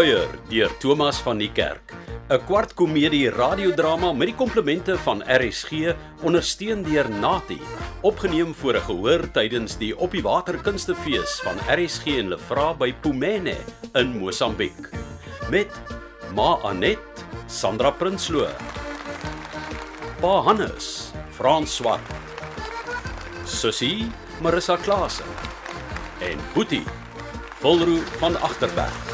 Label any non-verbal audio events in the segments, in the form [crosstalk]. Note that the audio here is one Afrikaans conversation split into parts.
Kuier deur Thomas van die Kerk. 'n Kwart komedie radiodrama met die komplemente van RSG ondersteun deur Nati. Opgeneem voor 'n gehoor tydens die Op die Water Kunstefees van RSG en Lefra by Pumene in Mosambiek. Met Ma Anet, Sandra Prinsloo. Pa Hannes, Frans Swart. Sussie, Marissa Klaase. En Boetie, Volroo van Agterberg.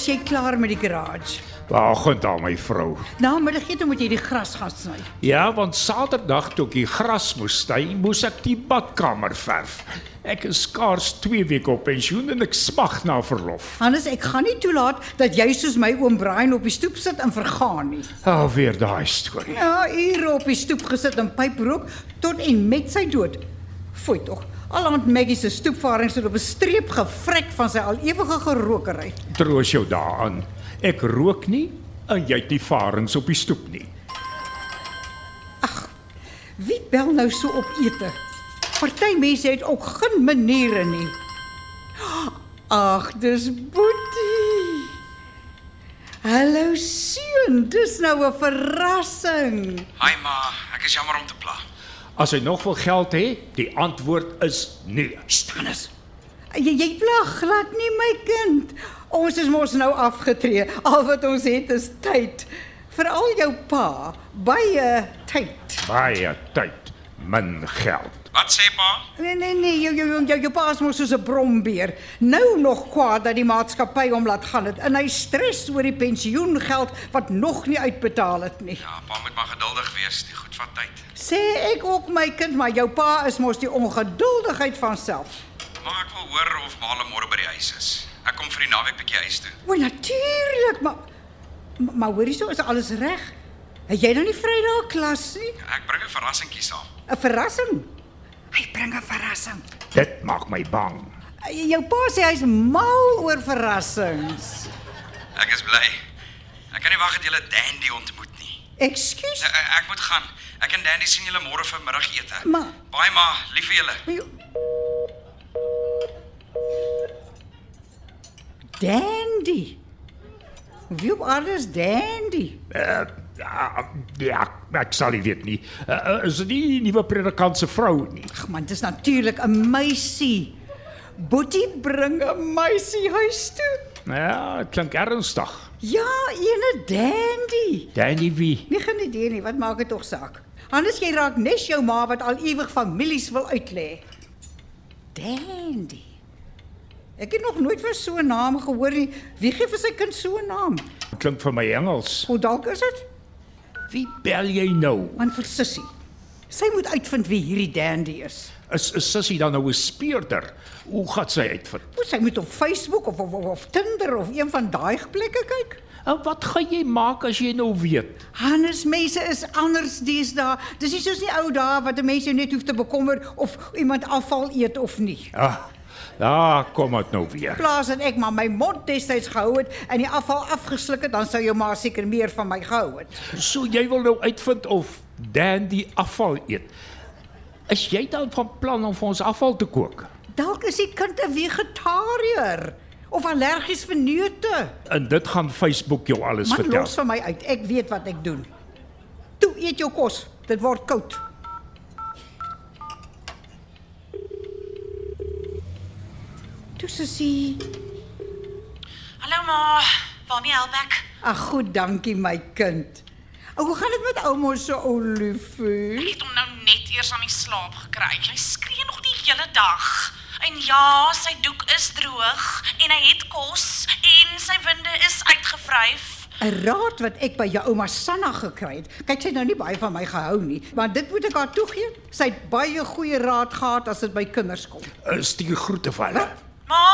Is jy klaar met die garage? Waggend aan my vrou. Na middagete moet jy die gras gaan sny. Ja, want Saterdag toe ek die gras moes sny, moes ek die badkamer verf. Ek is skaars 2 weke op pensioen en ek smag na verlof. Hannes, ek gaan nie toelaat dat jy soos my oom Brian op die stoep sit en vergaan nie. Alweer daai storie. Ja, ure op die stoep gesit en pyp rook tot en met sy dood. Fooi tog. Aland Maggie se stoepvarings het op 'n streep gevrek van sy al ewige gerookery. Troos jou daaraan. Ek rook nie en jy het nie varings op die stoep nie. Wie bel nou so op ete? Party mense het ook geen maniere nie. Ag, dis Boetie. Hallo seun, dis nou 'n verrassing. Hi ma, ek is jammer om te pla. As hy nog wil geld hê, die antwoord is nee. Stannis. Jy jy pla glad nie my kind. Ons is mos nou afgetree. Al wat ons het is tyd. Veral jou pa, baie tyd. Baie tyd, min geld. Wat sê pa? Nee nee nee, jou jou jou, jou, jou pa is mos soos 'n brombeer. Nou nog kwaad dat die maatskappy hom laat gaan het en hy stres oor die pensioengeld wat nog nie uitbetaal het nie. Ja, pa moet maar geduldig wees, die goed vat tyd. Sê ek ook my kind, maar jou pa is mos die ongeduldigheid van self. Maar ek wil hoor of Male môre by die huis is. Ek kom vir die naweek bietjie huis toe. O, natuurlik, maar maar, maar hoorie so, is alles reg? Het jy nou nie Vrydag klas nie? Ek bring 'n verrassingkie saam. 'n Verrassing. Hy bring 'n verrassing. Dit maak my bang. Jou pa sê hy's mal oor verrassings. Ek is bly. Ek kan nie wag dat julle Dandy ontmoet nie. Ekskuus. Ek, ek moet gaan. Ek en Dandy sien julle môre vir middagete. Maar- Baie ma, lief vir julle. Dandy. Wie op aarde is Dandy? Uh, ja, ja, ek sal nie weet nie. Uh, is dit nie die nuwe predikant se vrou nie? Ag man, dis natuurlik 'n meisie. Boetie bring 'n meisie huis toe. Ja, dit klink ernstig. Ja, ene Dandy. Danny wie? Nie geen idee nie, wat maak dit tog saak? Anders jy raak nes jou ma wat al ewig families wil uitlê. Dandy. Ek het nog nooit van so 'n naam gehoor nie. Wie gee vir sy kind so 'n naam? Klink vir my Engels. Hoe dalk is dit? Wie bel jy nou? Man vir Sissie. Sy moet uitvind wie hierdie Dandy is. Is is Sissie dan nou 'n speurder? Hoe gaan sy uitvind? Moet sy moet op Facebook of of, of, of Tinder of een van daai plekke kyk? En wat gaan jy maak as jy nou weet? Hannes mense is anders deesdae. Dis nie soos die ou dae wat 'n mens jou net hoef te bekommer of iemand afval eet of nie. Ah, daar kom dit nou weer. Plaas dat ek maar my mond destyds gehou het en die afval afgesluk het, dan sou jou ma seker meer van my gehou het. So jy wil nou uitvind of Dan die afval eet. Is jy dan van plan om vir ons afval te kook? Dalk is die kind 'n vegetariër of allergies vir neute. En dit gaan Facebook jou alles Man vertel. los van my uit. Ek weet wat ek doen. Toe eet jou kos. Dit word koud. Sussie. Hallo ma, waarmee help ek? Ag goed, dankie my kind. O, hoe gaan dit met ouma se ou liefie? Ek het hom nou net eers aan die slaap gekry. Hy skree nog die hele dag. En ja, sy doek is droog en hy het kos en sy winde is uitgevryf. 'n Raad wat ek by jou ouma Sanna gekry het. Kyk, sy het nou nie baie van my gehou nie, maar dit moet ek haar toegee. Sy het baie goeie raad gehad as dit by kinders kom. Stuur groete vir hulle. Ma,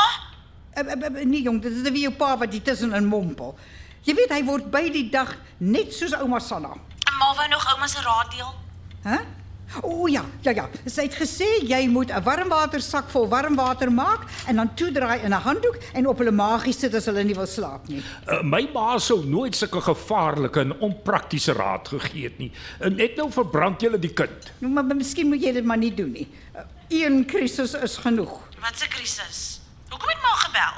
Uh, uh, uh, nee jong, dit is weer jou pa wat hier tussenin mompel. Jy weet hy word by die dag net soos ouma Sanna. ma wou nog ouma se raad deel. Hæ? O ja, ja ja. Sy het gesê jy moet 'n warmwatersak vol warm water maak en dan toedraai in 'n handdoek en op hulle maagies sit as hulle nie wil slaap nie. Uh, my ma sou nooit sulke gevaarlike en onpraktiese raad gegee het nie. Uh, net nou verbrand jy die kind. Nou, maar, maar miskien moet jy dit maar nie doen nie. Uh, een krisis is genoeg. Wat 'n krisis. Hoekom het ma gebel?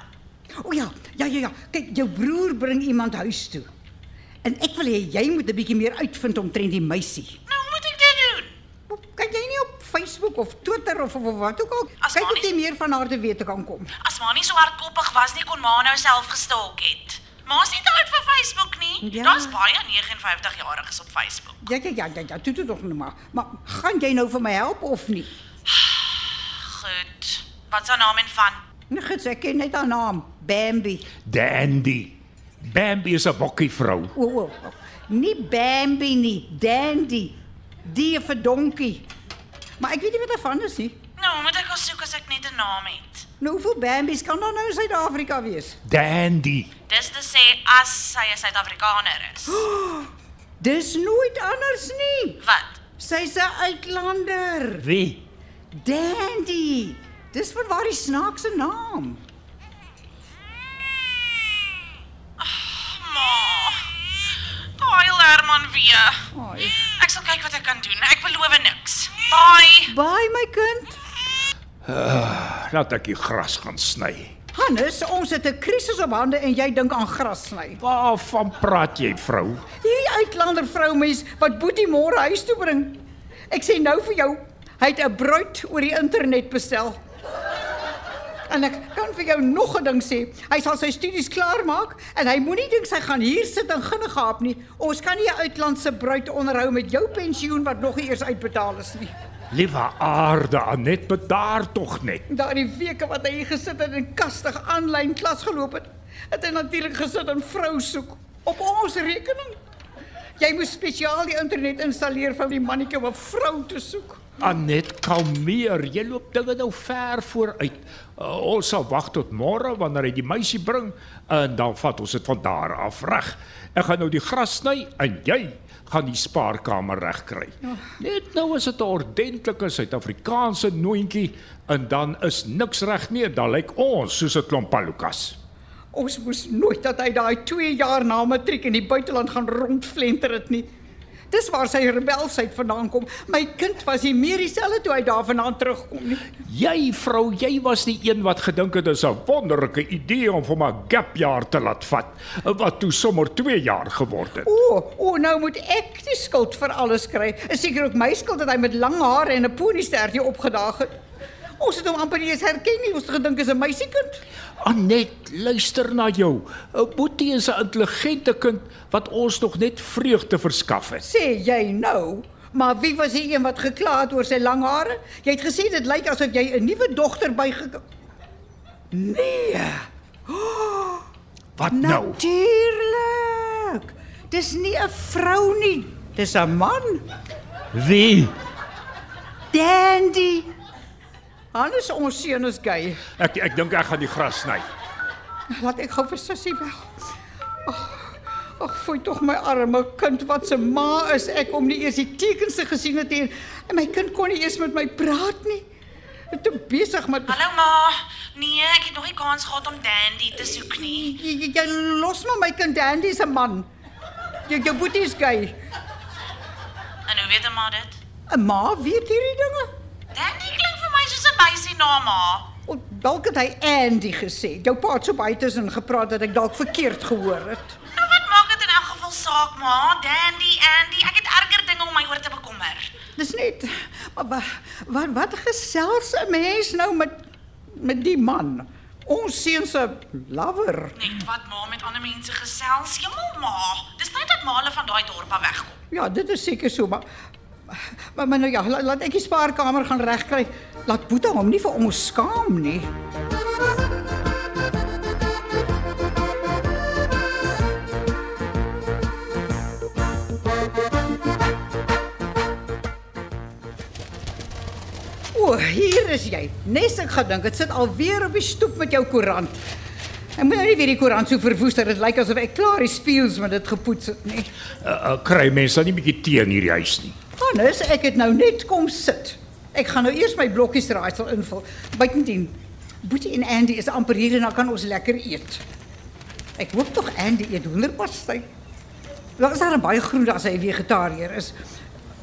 O ja, ja ja. Kyk, jou broer bring iemand huis toe. En ek wil hê jy moet 'n bietjie meer uitvind omtrent die meisie. Nou moet ek dit doen? Kyk jy nie op Facebook of Twitter of of, wat ook al. As Kyk maar of jy meer van haar te wete kan kom. As ma nie so hardkoppig was nie, kon ma nou self gestalk het. Ma's nie te oud vir Facebook nie. Ja. Daar's baie 59-jariges op Facebook. Ja ja ja ja, ja toe toe nog nou maar. Maar gaan jy nou vir my help of nie? Goed. Wat is haar naam en van? Nee, gits, ek ken net haar naam, Bambi. Dandy. Bambi is 'n bokkie vrou. O, o, o. Nie Bambi nie, Dandy. Die vir donkie. Maar ek weet nie wat daarvan is nie. Nou, moet ek soek as ek net 'n naam het? Nou hoeveel Bambies kan daar nou in Suid-Afrika wees? Dandy. Dis te sê as sy 'n Suid-Afrikaner is. [gasps] Dis nooit anders nie. Wat? Sy's 'n uitlander. Wie? Dandy. Dis van waar die snaakse naam. Ma. Daai Herman weer. Ai. Ek sal kyk wat ek kan doen. Ek beloof niks. Bye. Bye my kind. Laat ek die gras gaan sny. Hannes, ons het 'n krisis op hande en jy dink aan gras sny. Waarvan praat jy, vrou? Hierdie uitlander vroumens wat Boetie môre huis toe bring. Ek sê nou vir jou, hy het 'n bruid oor die internet bestel. En ek kan vir jou nog 'n ding sê. Hy sal sy studies klaar maak en hy moenie dink sy gaan hier sit en ginne gaap nie. Ons kan nie 'n uitlandse bruid onderhou met jou pensioen wat nog nie eers uitbetaal is nie. Liewe aarde, Anet, bedaar tog net. Daardie weke wat hy gesit het en kastig aanlyn klas geloop het, het hy natuurlik gesit en vrou soek op ons rekening. Jy moes spesiaal die internet installeer vir die mannetjie om 'n vrou te soek. Anet, kalmeer. Jy loop dinge nou ver vooruit. Uh, ons sal wag tot môre wanneer hy die meisie bring en dan vat ons dit van daar af reg. Ek gaan nou die gras sny en jy gaan die spaarkamer regkry. Net nou is dit 'n ordentlike Suid-Afrikaanse noontjie en dan is niks reg nie. Dan lyk ons soos 'n klomp palukas. Ons moes nooit dat hy daai 2 jaar na matriek in die buiteland gaan rondflenter het nie. Dis waar sy rebelsheid vandaan kom. My kind was nie meer dieselfde toe hy daarvandaan terugkom nie. Jy vrou, jy was die een wat gedink het dit is 'n wonderlike idee om vir 'n gap jaar te laat vat wat toe sommer 2 jaar geword het. O, o, nou moet ek die skuld vir alles kry. Is seker ook my skuld dat hy met lang hare en 'n ponystert hier opgedaag het. Ons het hom amper nie eens herken nie. Ons het gedink is 'n meisiekind. Anet, luister na jou. Boetie is 'n intelligente kind wat ons nog net vreugde verskaf het. Sê jy nou? Maar wie was die een wat gekla het oor sy lang hare? Jy het gesê dit lyk asof jy 'n nuwe dogter byge Nee. Wat nou? Natuurlik. Dis nie 'n vrou nie. Dis 'n man. Wie? Dandy. Hannes ons seun is gay. Ek ek dink ek gaan die gras sny. Laat ek gou vir sussie bel. Ag, ag, fooi tog my arme kind wat se ma is ek om nie eers die tekens te gesien het nie. En my kind kon nie eers met my praat nie. Ek te besig met Hallo ma. Nee, ek het nog nie kans gehad om Dandy te soek nie. jy, jy, jy los maar my kind Dandy se man. Jy jou boetie is gay. En hoe weet 'n ma dit? 'n Ma weet hierdie dinge. Dandy klink vir my soos 'n meisie naam ma. O, dalk het hy Andy gesê. Jou pa het so baie tussen gepraat dat ek dalk verkeerd gehoor het. Nou wat maak dit in elk geval saak ma? Dandy, Andy, ek het erger dinge om my oor te bekommer. Dis net maar wa- wat wat gesels 'n mens nou met met die man? Ons seun se lover. Net wat ma met ander mense gesels. Hemel ma, dis tyd dat ma hulle van daai dorp af wegkom. Ja, dit is seker so, maar maar, maar nou ja, laat, laat ek die spaarkamer gaan regkry. Laat Boeta hom nie vir ons skaam nie. O, hier is jy. Nes ek gedink het sit alweer op die stoep met jou koerant. Ek moet nou nie weer die koerant so verwoes dat dit lyk asof ek klaar die spieëls met dit gepoets het nie. Uh, uh, kry mense dan nie bietjie tee in hierdie huis nie. Hannes, ek het nou net kom sit. Ek gaan nou eers my blokkies raaisel invul. Buitendien, Boetie en Andy is amper hier en dan kan ons lekker eet. Ek hoop tog Andy eet hoenderpastei. Daar is daar baie groente as hy vegetariër is.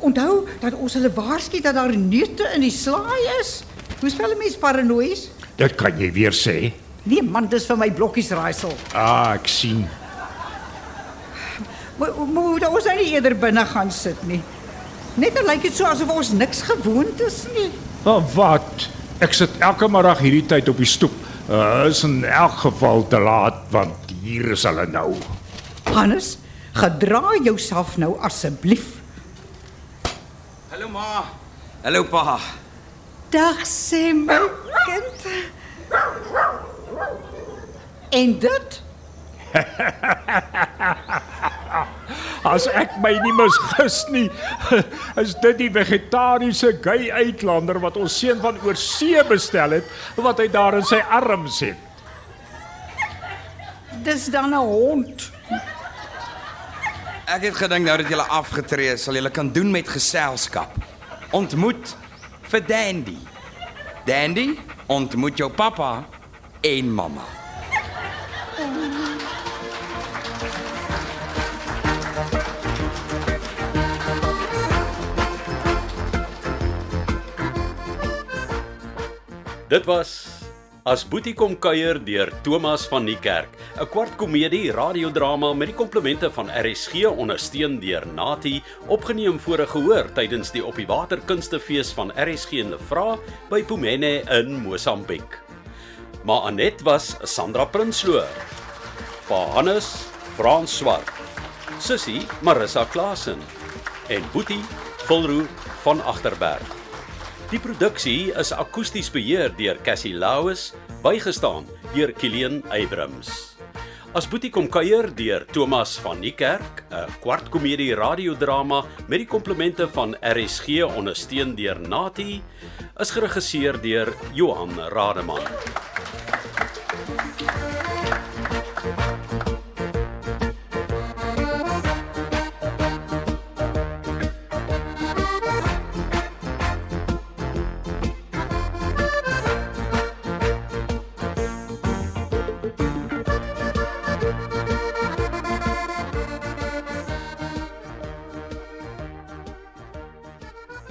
Onthou dat ons hulle waarsku dat daar neute in die slaai is. Hoe spel 'n mens paranoïes? Dit kan jy weer sê. Nee man, dis vir my blokkies raaisel. Ah, ek sien. Maar moet ons nou nie eerder binne gaan sit nie. Net lyk dit so asof ons niks gewoond is nie. Maar wat? Ek sit elke middag hierdie tyd op die stoep. Uh, is in elk geval te laat want hier is hulle nou. Hannes, gedra jouself nou asseblief. Hallo ma. Hallo pa. Dag sê my kind. En dit? [laughs] As ek my nie misgis nie, [laughs] is dit die vegetariese gay uitlander wat ons seun van oorsee bestel het, wat hy daar in sy arms het. Dis dan 'n hond. Ek het gedink nou dat jy afgetree is, sal jy kan doen met geselskap. Ontmoet vir Dandy. Dandy, ontmoet jou pappa en mamma. Dit was As Boetie kom kuier deur Thomas van die Kerk, 'n kwart komedie radiodrama met die komplemente van RSG ondersteun deur Nati, opgeneem voor 'n gehoor tydens die Op die Water Kunstefees van RSG in Lefra by Pumene in Mosambiek. Maar Anet was Sandra Prinsloo. Pa Hannes Frans Swart. Sissie Marissa Klasen en Boetie Volroo van Agterberg. Die produksie is akoesties beheer deur Cassie Lauis, bygestaan deur Kilian Eybrams. As Boetie kom kuier deur Thomas van Niekerk, 'n kwart komedie radiodrama met die komplemente van RSG ondersteun deur Nati, is geregisseer deur Johan Rademan.